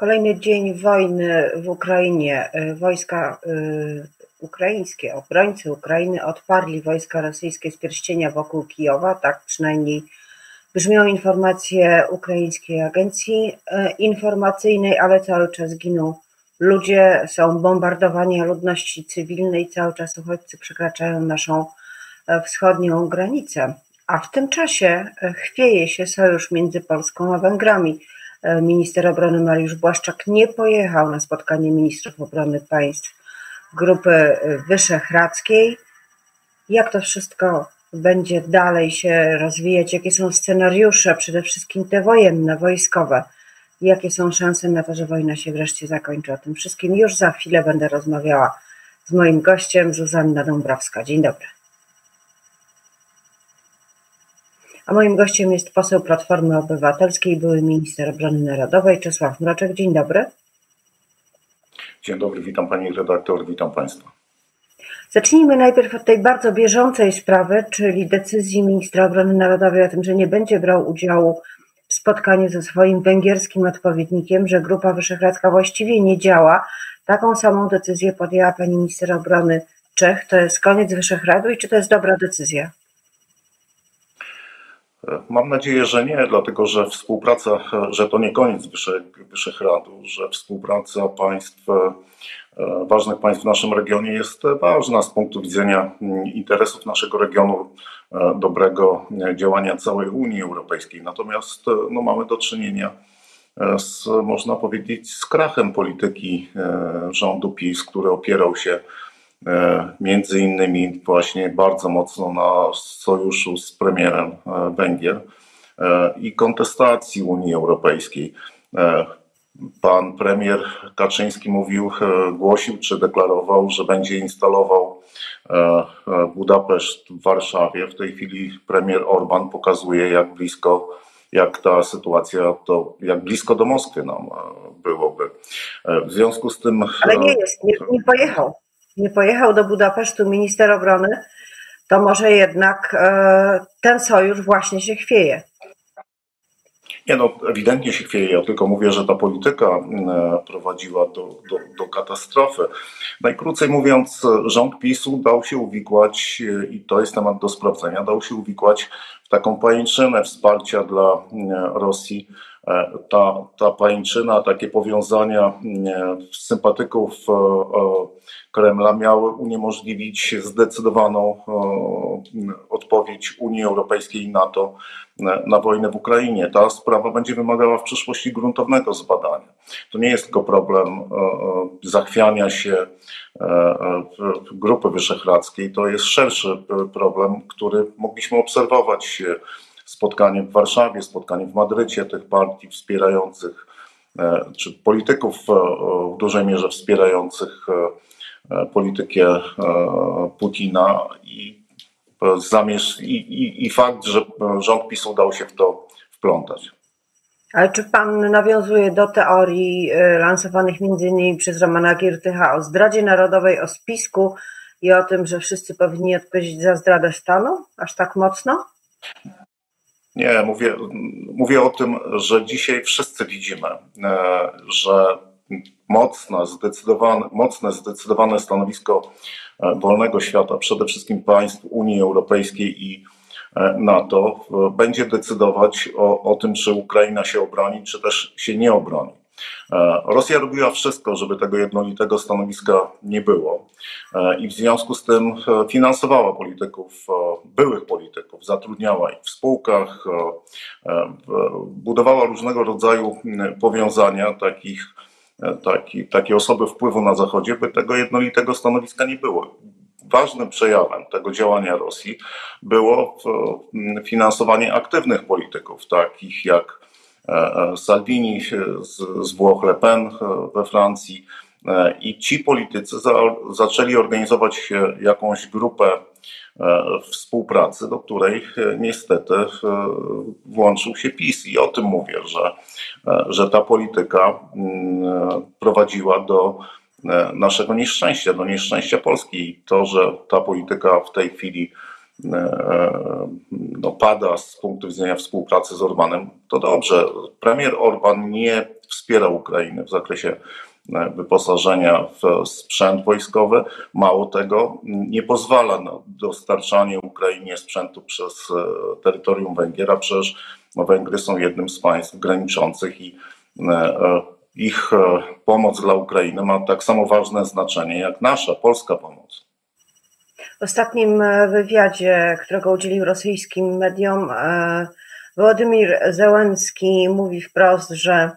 Kolejny dzień wojny w Ukrainie. Y, wojska y, ukraińskie, obrońcy Ukrainy odparli wojska rosyjskie z pierścienia wokół Kijowa, tak przynajmniej brzmią informacje ukraińskiej agencji y, informacyjnej, ale cały czas giną ludzie, są bombardowani, a ludności cywilnej cały czas uchodźcy przekraczają naszą wschodnią granicę. A w tym czasie chwieje się sojusz między Polską a Węgrami. Minister obrony Mariusz Błaszczak nie pojechał na spotkanie ministrów obrony państw Grupy Wyszehradzkiej. Jak to wszystko będzie dalej się rozwijać? Jakie są scenariusze, przede wszystkim te wojenne, wojskowe? Jakie są szanse na to, że wojna się wreszcie zakończy? O tym wszystkim już za chwilę będę rozmawiała z moim gościem, Zuzanna Dąbrowska. Dzień dobry. A moim gościem jest poseł Platformy Obywatelskiej, były minister obrony narodowej Czesław Mroczek. Dzień dobry. Dzień dobry, witam pani redaktor, witam państwa. Zacznijmy najpierw od tej bardzo bieżącej sprawy, czyli decyzji ministra obrony narodowej o tym, że nie będzie brał udziału w spotkaniu ze swoim węgierskim odpowiednikiem, że Grupa Wyszehradzka właściwie nie działa. Taką samą decyzję podjęła pani minister obrony Czech. To jest koniec Wyszehradu i czy to jest dobra decyzja? Mam nadzieję, że nie, dlatego że współpraca, że to nie koniec Wyszehradu, że współpraca państw, e, ważnych państw w naszym regionie jest ważna z punktu widzenia mm, interesów naszego regionu, e, dobrego działania całej Unii Europejskiej. Natomiast e, no, mamy do czynienia z, można powiedzieć, z krachem polityki rządu PiS, który opierał się E, między innymi właśnie bardzo mocno na sojuszu z premierem e, Węgier e, i kontestacji Unii Europejskiej. Pan premier Kaczyński mówił, głosił czy deklarował, że będzie instalował Budapeszt w Warszawie. W tej chwili premier Orban pokazuje, jak blisko, jak ta sytuacja, to jak blisko do Moskwy nam byłoby. W związku z tym. Ale nie jest, nie, nie pojechał nie pojechał do Budapesztu minister obrony, to może jednak e, ten sojusz właśnie się chwieje. Nie no, ewidentnie się chwieje. Ja tylko mówię, że ta polityka e, prowadziła do, do, do, katastrofy. Najkrócej mówiąc, rząd PiSu dał się uwikłać, e, i to jest temat do sprawdzenia, dał się uwikłać w taką pajęczynę wsparcia dla Rosji. Ta, ta pajęczyna, takie powiązania sympatyków Kremla miały uniemożliwić zdecydowaną odpowiedź Unii Europejskiej i NATO na wojnę w Ukrainie. Ta sprawa będzie wymagała w przyszłości gruntownego zbadania. To nie jest tylko problem e, e, zachwiania się e, Grupy Wyszehradzkiej, to jest szerszy problem, który mogliśmy obserwować spotkanie w Warszawie, spotkanie w Madrycie tych partii wspierających, czy polityków w dużej mierze wspierających E, politykę e, Putina i, zamierz, i, i, i fakt, że rząd PiS udał się w to wplątać. Ale czy pan nawiązuje do teorii e, lansowanych innymi przez Romana Giertycha o zdradzie narodowej, o spisku i o tym, że wszyscy powinni odpowiedzieć za zdradę stanu? Aż tak mocno? Nie, mówię, mówię o tym, że dzisiaj wszyscy widzimy, że mocne, zdecydowane, mocne, zdecydowane stanowisko e, wolnego świata, przede wszystkim państw Unii Europejskiej i e, NATO, będzie decydować o, o tym, czy Ukraina się obroni, czy też się nie obroni. E, Rosja robiła wszystko, żeby tego jednolitego stanowiska nie było i w związku z tym finansowała polityków, byłych polityków, zatrudniała ich w spółkach, budowała różnego rodzaju powiązania takich taki, takie osoby wpływu na Zachodzie, by tego jednolitego stanowiska nie było. Ważnym przejawem tego działania Rosji było finansowanie aktywnych polityków, takich jak e, e, Salvini z, z Włoch, Le Pen e, we Francji. I ci politycy za, zaczęli organizować jakąś grupę współpracy, do której niestety włączył się PiS. I o tym mówię, że E, że ta polityka mm, prowadziła do e, naszego nieszczęścia, do nieszczęścia Polski. I to, że ta polityka w tej chwili e, no, pada z punktu widzenia współpracy z Orbanem, to dobrze. Premier Orban nie wspiera Ukrainę w zakresie wyposażenia w sprzęt wojskowy. Mało tego, nie pozwala na dostarczanie Ukrainie sprzętu przez terytorium Węgier, a przecież no, Węgry są jednym z państw graniczących i ich pomoc dla Ukrainy ma tak samo ważne znaczenie jak nasza, polska pomoc. W ostatnim e, wywiadzie, którego udzielił rosyjskim mediom, e, Władimir Zełenski mówi wprost, że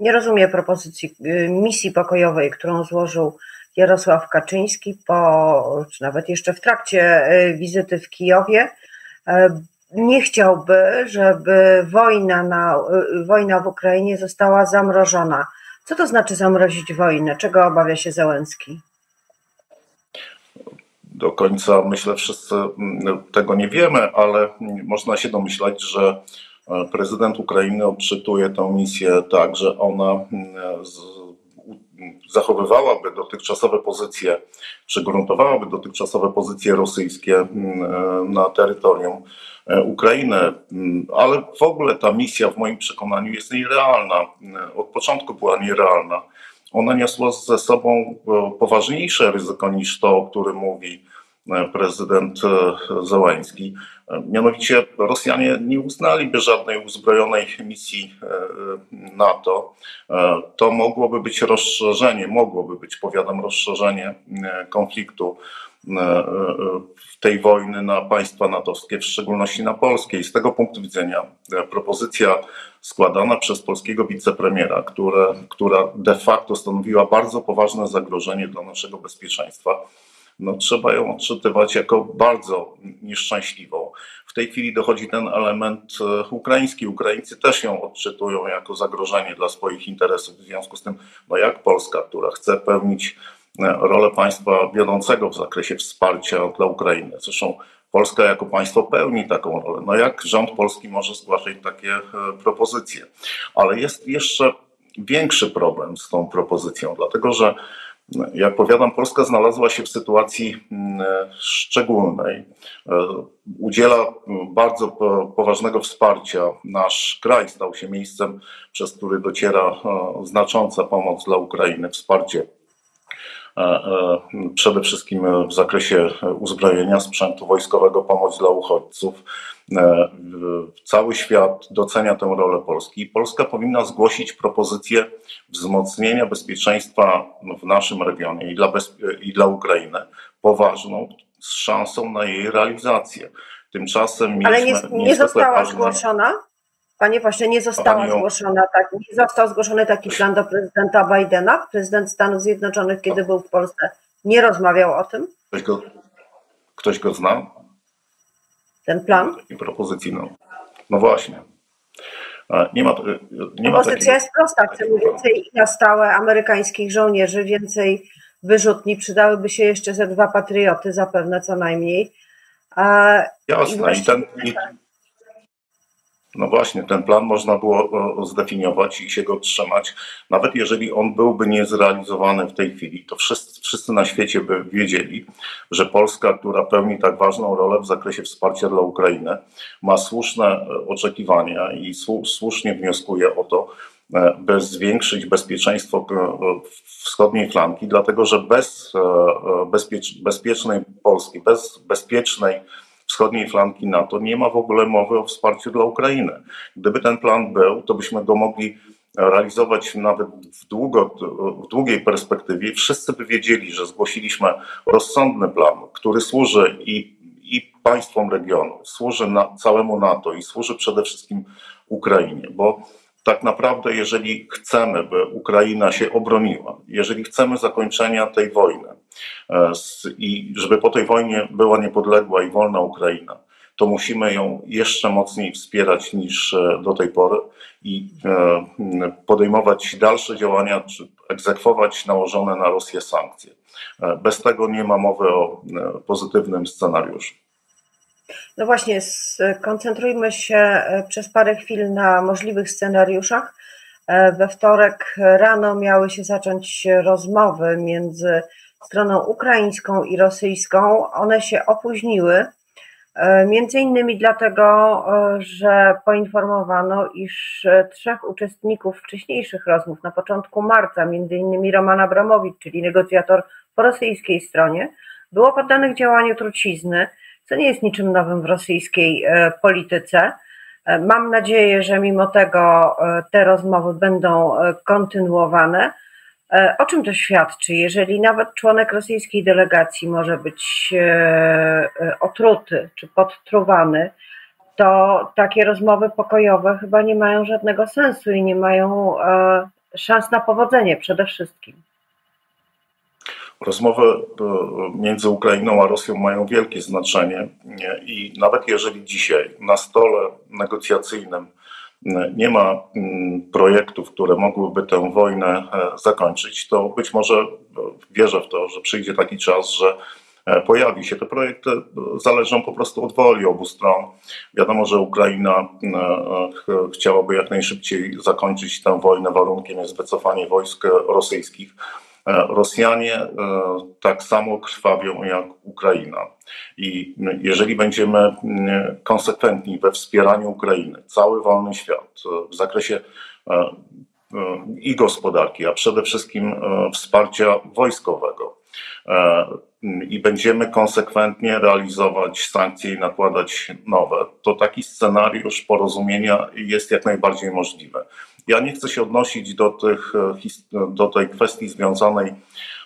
nie rozumie propozycji e, misji pokojowej, którą złożył Jarosław Kaczyński po, czy nawet jeszcze w trakcie wizyty w Kijowie. Nie chciałby, żeby wojna, na, wojna w Ukrainie została zamrożona. Co to znaczy zamrozić wojnę? Czego obawia się Zełenski? Do końca, myślę, wszyscy mm, tego nie wiemy, ale można się domyślać, że e, prezydent Ukrainy odczytuje tę misję tak, że ona mm, zachowywałaby dotychczasowe pozycje, czy gruntowałaby dotychczasowe pozycje rosyjskie mm, e, na terytorium e, Ukrainy, ale w ogóle ta misja w moim przekonaniu jest nierealna. Od początku była nierealna ona niosła ze sobą poważniejsze ryzyko niż to, o którym mówi e, prezydent e, Załański. E, mianowicie Rosjanie nie uznaliby żadnej uzbrojonej misji NATO. To mogłoby być rozszerzenie, mogłoby być, powiadam, rozszerzenie konfliktu tej wojny na państwa natowskie, w szczególności na polskie. I z tego punktu widzenia propozycja składana przez polskiego wicepremiera, które, która de facto stanowiła bardzo poważne zagrożenie dla naszego bezpieczeństwa, no, trzeba ją odczytywać jako bardzo nieszczęśliwą. W tej chwili dochodzi ten element e, ukraiński. Ukraińcy też ją odczytują jako zagrożenie dla swoich interesów. W związku z tym, no jak Polska, która chce pełnić e, rolę państwa wiodącego w zakresie wsparcia dla Ukrainy. Zresztą Polska jako państwo pełni taką rolę. No jak rząd polski może zgłaszać takie e, propozycje? Ale jest jeszcze większy problem z tą propozycją, dlatego że jak powiadam, Polska znalazła się w sytuacji mm, szczególnej. E, udziela bardzo poważnego wsparcia. Nasz kraj stał się miejscem, przez który dociera e, znacząca pomoc dla Ukrainy, wsparcie E, e, przede wszystkim w zakresie uzbrojenia sprzętu wojskowego, pomoc dla uchodźców. E, cały świat docenia tę rolę Polski. Polska powinna zgłosić propozycję wzmocnienia bezpieczeństwa w naszym regionie i dla, i dla Ukrainy, poważną, z szansą na jej realizację. Tymczasem Ale nie, nie została ważne... zgłoszona? Panie pośle, nie została Panią... zgłoszona tak, nie został zgłoszony taki plan do prezydenta Bidena. Prezydent Stanów Zjednoczonych, kiedy był w Polsce, nie rozmawiał o tym. Ktoś go, ktoś go zna? Ten plan? I propozycji, no. No właśnie. Nie ma, nie ma Propozycja takiej... jest prosta. Chcemy więcej na stałe amerykańskich żołnierzy, więcej wyrzutni. Przydałyby się jeszcze ze dwa patrioty, zapewne co najmniej. Jasne. I, i ten, i, no właśnie, ten plan można było zdefiniować i się go trzymać. Nawet jeżeli on byłby niezrealizowany w tej chwili, to wszyscy, wszyscy na świecie by wiedzieli, że Polska, która pełni tak ważną rolę w zakresie wsparcia dla Ukrainy, ma słuszne e, oczekiwania i słusznie wnioskuje o to, e, by zwiększyć bezpieczeństwo e, wschodniej flanki, dlatego że bez bezpiecz, bezpiecznej Polski, bez bezpiecznej wschodniej flanki NATO nie ma w ogóle mowy o wsparciu dla Ukrainy. Gdyby ten plan był, to byśmy go mogli realizować nawet w, długo, w długiej perspektywie. Wszyscy by wiedzieli, że zgłosiliśmy rozsądny plan, który służy i, i państwom regionu, służy na, całemu NATO i służy przede wszystkim Ukrainie, bo tak naprawdę, jeżeli chcemy, by Ukraina się obroniła, jeżeli chcemy zakończenia tej wojny e, i żeby po tej wojnie była niepodległa i wolna Ukraina, to musimy ją jeszcze mocniej wspierać niż e, do tej pory i e, podejmować dalsze działania, czy egzekwować nałożone na Rosję sankcje. Bez tego nie ma mowy o pozytywnym scenariuszu. No właśnie, skoncentrujmy się e, przez parę chwil na możliwych scenariuszach. E, we wtorek rano miały się zacząć rozmowy między stroną ukraińską i rosyjską. One się opóźniły. E, między innymi dlatego, że poinformowano, iż trzech uczestników wcześniejszych rozmów na początku marca, między innymi Roman Abramowicz, czyli negocjator po rosyjskiej stronie, było poddanych działaniu trucizny, co nie jest niczym nowym w rosyjskiej polityce. Mam nadzieję, że mimo tego te rozmowy będą kontynuowane. E, o czym to świadczy, jeżeli nawet członek rosyjskiej delegacji może być e, e, otruty czy podtruwany, to takie rozmowy pokojowe chyba nie mają żadnego sensu i nie mają szans na powodzenie przede wszystkim. Rozmowy między Ukrainą a Rosją mają wielkie znaczenie i nawet jeżeli dzisiaj na stole negocjacyjnym nie ma mm, projektów, które mogłyby tę wojnę e, zakończyć, to być może e, wierzę w to, że przyjdzie taki czas, że e, pojawi się. Te projekty zależą po prostu od woli obu stron. Wiadomo, że Ukraina chciałaby jak najszybciej zakończyć tę wojnę. Warunkiem jest wycofanie wojsk rosyjskich. E, Rosjanie e, tak samo krwawią jak Ukraina. I jeżeli będziemy konsekwentni we wspieraniu Ukrainy, cały wolny świat e, w zakresie i gospodarki, a przede wszystkim wsparcia wojskowego, i będziemy konsekwentnie realizować sankcje i nakładać nowe, to taki scenariusz porozumienia jest jak najbardziej możliwy. Ja nie chcę się odnosić do, tych, e, do tej kwestii związanej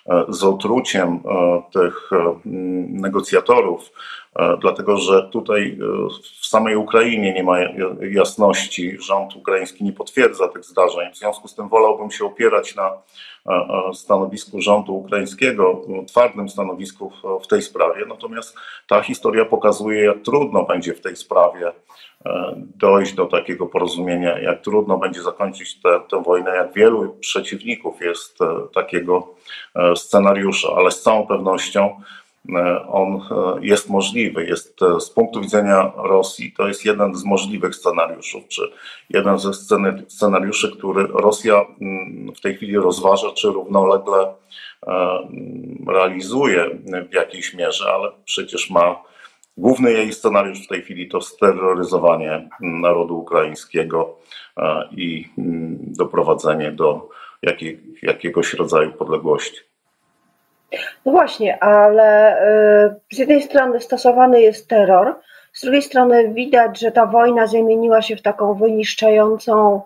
e, z otruciem e, tych negocjatorów, dlatego że tutaj w samej Ukrainie nie ma jasności, rząd ukraiński nie potwierdza tych zdarzeń. W związku z tym wolałbym się opierać na stanowisku rządu ukraińskiego, twardym stanowisku w tej sprawie. Natomiast ta historia pokazuje, jak trudno będzie w tej sprawie E, dojść do takiego porozumienia, jak trudno będzie zakończyć tę wojnę, jak wielu przeciwników jest e, takiego e, scenariusza, ale z całą pewnością on jest możliwy. Jest z punktu widzenia Rosji, to jest jeden z możliwych scenariuszów, czy jeden ze scenariuszy, który Rosja mm, w tej chwili rozważa, czy równolegle realizuje w jakiejś mierze, ale przecież ma Główny jej scenariusz w tej chwili to steroryzowanie narodu ukraińskiego e, i mm, doprowadzenie do jakiegoś rodzaju podległości. No właśnie, ale e, z jednej strony stosowany jest terror, z drugiej strony widać, że ta wojna zamieniła się w taką wyniszczającą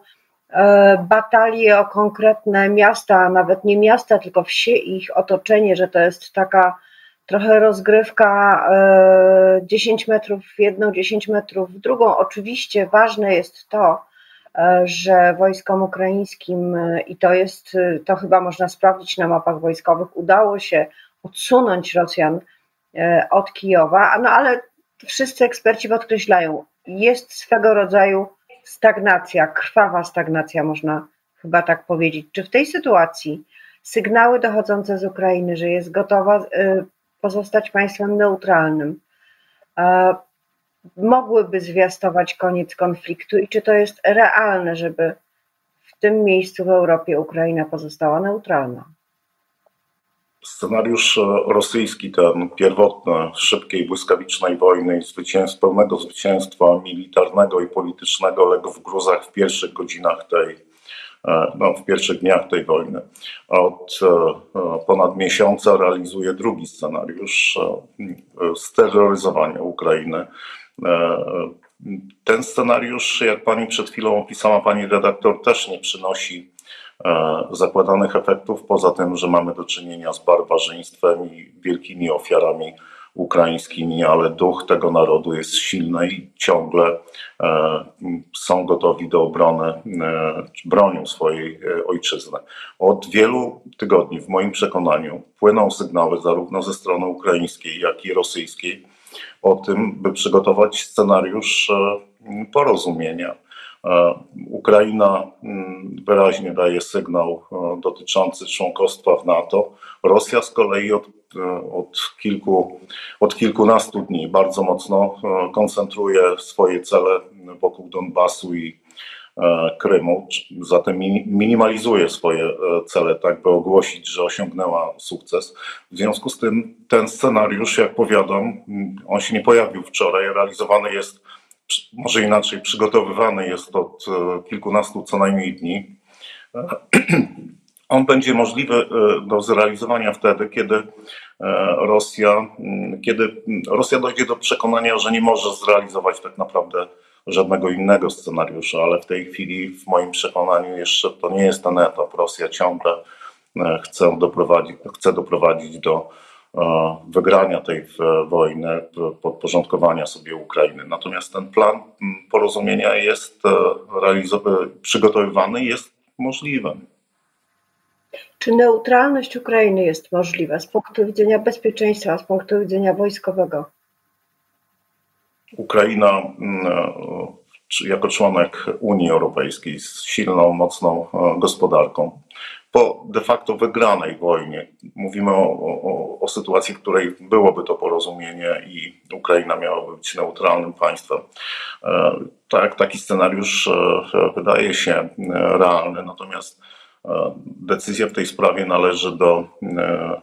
e, batalię o konkretne miasta, nawet nie miasta, tylko wsie i ich otoczenie, że to jest taka trochę rozgrywka 10 e, metrów w jedną, 10 metrów w drugą. Oczywiście ważne jest to, że wojskom ukraińskim, e, i to jest, to chyba można sprawdzić na mapach wojskowych, udało się odsunąć Rosjan od Kijowa, no ale wszyscy eksperci podkreślają, jest swego rodzaju stagnacja, krwawa stagnacja, można chyba tak powiedzieć. Czy w tej sytuacji sygnały dochodzące z Ukrainy, że jest gotowa pozostać państwem neutralnym, mogłyby zwiastować koniec konfliktu i czy to jest realne, żeby w tym miejscu w Europie Ukraina pozostała neutralna? Scenariusz rosyjski, ten pierwotny, szybkiej, błyskawicznej wojny zwycięstw, pełnego zwycięstwa militarnego i politycznego legł w gruzach w pierwszych godzinach tej E, no, w pierwszych dniach tej wojny. Od e, e, ponad miesiąca realizuje drugi scenariusz steroryzowania Ukrainy. Ten scenariusz, jak pani przed chwilą opisała, pani redaktor, też nie przynosi zakładanych efektów, poza tym, że mamy do czynienia z barbarzyństwem i wielkimi ofiarami ukraińskimi, ale duch tego narodu jest silny i ciągle e, są gotowi do obrony, e, bronią swojej e, ojczyzny. Od wielu tygodni, w moim przekonaniu, płyną sygnały zarówno ze strony ukraińskiej, jak i rosyjskiej o tym, by przygotować scenariusz porozumienia. Ukraina wyraźnie daje sygnał dotyczący członkostwa w NATO. Rosja z kolei od od, kilku, od kilkunastu dni bardzo mocno e, koncentruje swoje cele wokół Donbasu i Krymu, zatem minimalizuje swoje cele, tak by ogłosić, że osiągnęła sukces. W związku z tym ten scenariusz, jak powiadam, on się nie pojawił wczoraj, realizowany jest, może inaczej, przygotowywany jest od kilkunastu co najmniej dni. On będzie możliwy e, do zrealizowania wtedy, kiedy e, Rosja, kiedy Rosja dojdzie do przekonania, że nie może zrealizować tak naprawdę żadnego innego scenariusza, ale w tej chwili, w moim przekonaniu, jeszcze to nie jest ten etap. Rosja ciągle e, chce doprowadzić, chce doprowadzić do wygrania tej wojny, podporządkowania sobie Ukrainy. Natomiast ten plan porozumienia jest przygotowywany i jest możliwy. Czy neutralność Ukrainy jest możliwa z punktu widzenia bezpieczeństwa, z punktu widzenia wojskowego? Ukraina mm, jako członek Unii Europejskiej z silną, mocną e, gospodarką, po de facto wygranej wojnie, mówimy o, o, o, sytuacji, w której byłoby to porozumienie i Ukraina miałaby być neutralnym państwem. E, tak, taki scenariusz e, wydaje się realny, natomiast Decyzja w tej sprawie należy do e,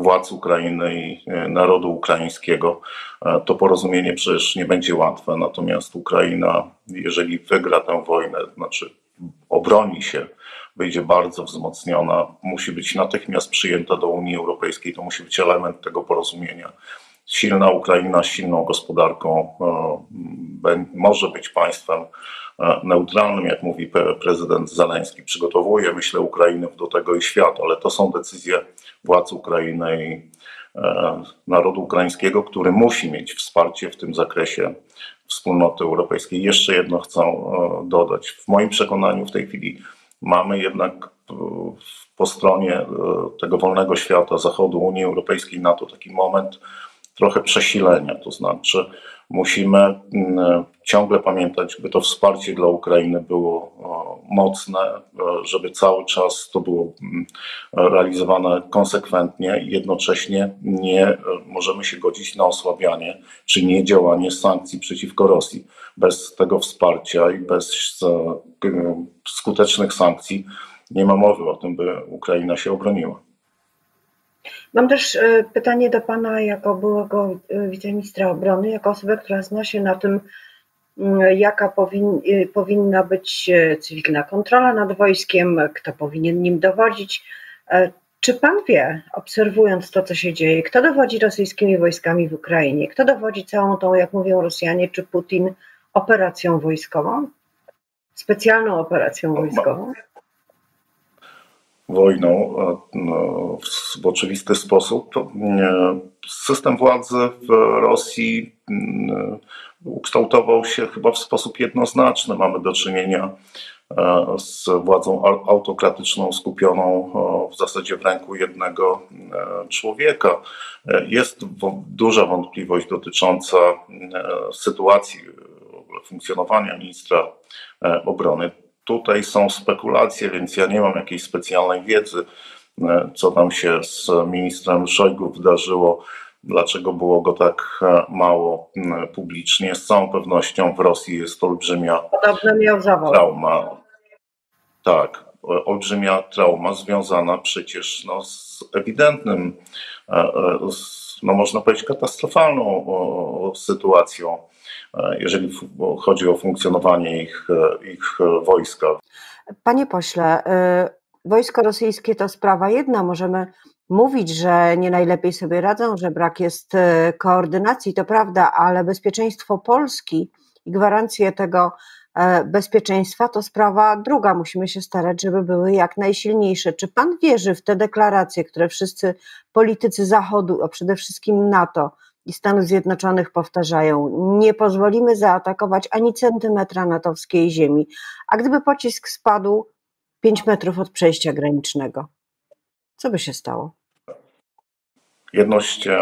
władz Ukrainy i e, narodu ukraińskiego. E, to porozumienie przecież nie będzie łatwe, natomiast Ukraina, jeżeli wygra tę wojnę, znaczy obroni się, będzie bardzo wzmocniona, musi być natychmiast przyjęta do Unii Europejskiej, to musi być element tego porozumienia. Silna Ukraina z silną gospodarką może być państwem neutralnym, jak mówi prezydent Zaleński. Przygotowuje, myślę, Ukrainę do tego i świat, ale to są decyzje władz Ukrainy i e, narodu ukraińskiego, który musi mieć wsparcie w tym zakresie wspólnoty europejskiej. Jeszcze jedno chcę e, dodać. W moim przekonaniu w tej chwili mamy jednak e, po stronie tego wolnego świata, Zachodu, Unii Europejskiej, NATO taki moment trochę przesilenia, to znaczy musimy mm, ciągle pamiętać, by to wsparcie dla Ukrainy było mocne, żeby cały czas to było mm, realizowane konsekwentnie i jednocześnie nie e, możemy się godzić na osłabianie czy nie działanie sankcji przeciwko Rosji. Bez tego wsparcia i bez e, skutecznych sankcji nie ma mowy o tym, by Ukraina się obroniła. Mam też e, pytanie do Pana jako byłego e, wiceministra obrony, jako osoby, która zna się na tym, mm, jaka powin, e, powinna być cywilna kontrola nad wojskiem, kto powinien nim dowodzić. Czy Pan wie, obserwując to, co się dzieje, kto dowodzi rosyjskimi wojskami w Ukrainie, kto dowodzi całą tą, jak mówią Rosjanie czy Putin, operacją wojskową? Specjalną operacją wojskową? Wojną no, w oczywisty sposób. System władzy w Rosji mm, ukształtował się chyba w sposób jednoznaczny. Mamy do czynienia e, z władzą autokratyczną skupioną w zasadzie w ręku jednego e, człowieka. E, jest duża wątpliwość dotycząca sytuacji funkcjonowania ministra obrony tutaj są spekulacje, więc ja nie mam jakiejś specjalnej wiedzy, e, co tam się z ministrem Szojgu wydarzyło, dlaczego było go tak e, mało publicznie. Z całą pewnością w Rosji jest olbrzymia trauma. Tak, olbrzymia trauma związana przecież no, z ewidentnym, e, no można powiedzieć, katastrofalną sytuacją jeżeli chodzi o funkcjonowanie ich, e, ich wojska. Panie pośle, e, wojsko rosyjskie to sprawa jedna. Możemy mówić, że nie najlepiej sobie radzą, że brak jest koordynacji, to prawda, ale bezpieczeństwo Polski i gwarancje tego bezpieczeństwa to sprawa druga. Musimy się starać, żeby były jak najsilniejsze. Czy pan wierzy w te deklaracje, które wszyscy politycy Zachodu, a przede wszystkim NATO, i Stanów Zjednoczonych powtarzają: Nie pozwolimy zaatakować ani centymetra natowskiej ziemi. A gdyby pocisk spadł 5 metrów od przejścia granicznego, co by się stało? Jedność e,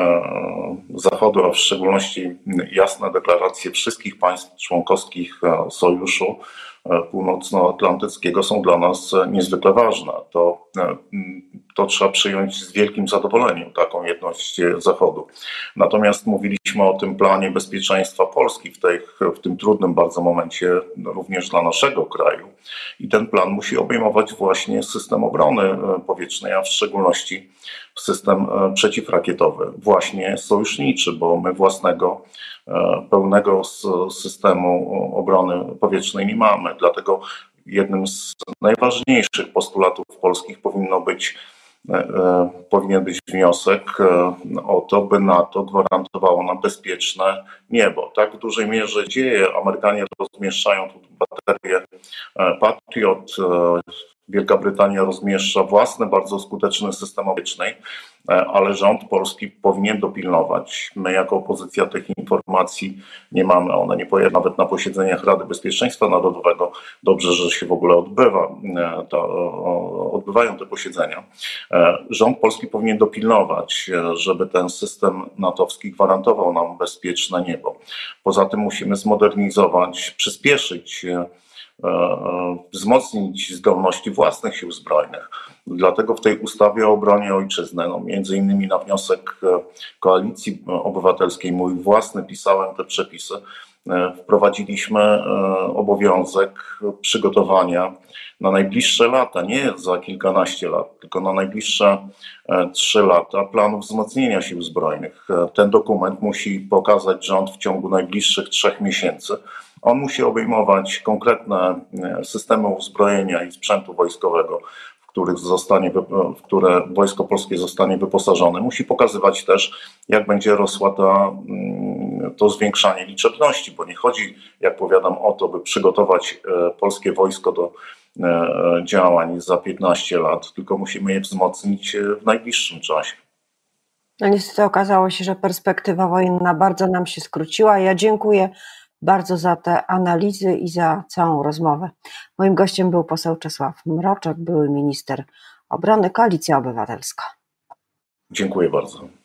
Zachodu, a w szczególności jasne deklaracje wszystkich państw członkowskich e, sojuszu północnoatlantyckiego są dla nas niezwykle ważne. To, to trzeba przyjąć z wielkim zadowoleniem, taką jedność Zachodu. Natomiast mówiliśmy o tym planie bezpieczeństwa Polski w, tej, w tym trudnym bardzo momencie również dla naszego kraju. I ten plan musi obejmować właśnie system obrony powietrznej, a w szczególności system przeciwrakietowy, właśnie sojuszniczy, bo my własnego E, pełnego systemu obrony powietrznej nie mamy. Dlatego jednym z najważniejszych postulatów polskich powinno być, e, e, powinien być wniosek o to, by NATO gwarantowało nam bezpieczne niebo. Tak w dużej mierze dzieje. Amerykanie rozmieszczają tu baterie Patriot, Wielka Brytania rozmieszcza własny, bardzo skuteczny system obycznej, ale rząd polski powinien dopilnować. My jako opozycja tych informacji nie mamy. One nie pojawiają nawet na posiedzeniach Rady Bezpieczeństwa Narodowego. Dobrze, że się w ogóle odbywa, to, odbywają te posiedzenia. Rząd polski powinien dopilnować, żeby ten system natowski gwarantował nam bezpieczne niebo. Poza tym musimy zmodernizować, przyspieszyć wzmocnić zdolności własnych sił zbrojnych. Dlatego w tej ustawie o obronie ojczyzny, no między innymi na wniosek e, Koalicji Obywatelskiej, mój własny, pisałem te przepisy, wprowadziliśmy obowiązek przygotowania na najbliższe lata, nie za kilkanaście lat, tylko na najbliższe trzy lata planu wzmocnienia sił zbrojnych. Ten dokument musi pokazać rząd w ciągu najbliższych trzech miesięcy on musi obejmować konkretne e, systemy uzbrojenia i sprzętu wojskowego, w, których zostanie, w które Wojsko Polskie zostanie wyposażone. Musi pokazywać też, jak będzie rosła ta, mm, to zwiększanie liczebności, bo nie chodzi, jak powiadam, o to, by przygotować e, polskie wojsko do e, działań za 15 lat, tylko musimy je wzmocnić w najbliższym czasie. No niestety okazało się, że perspektywa wojenna bardzo nam się skróciła. Ja dziękuję bardzo za te analizy i za całą rozmowę. Moim gościem był poseł Czesław Mroczek, były minister obrony, Koalicja Obywatelska. Dziękuję bardzo.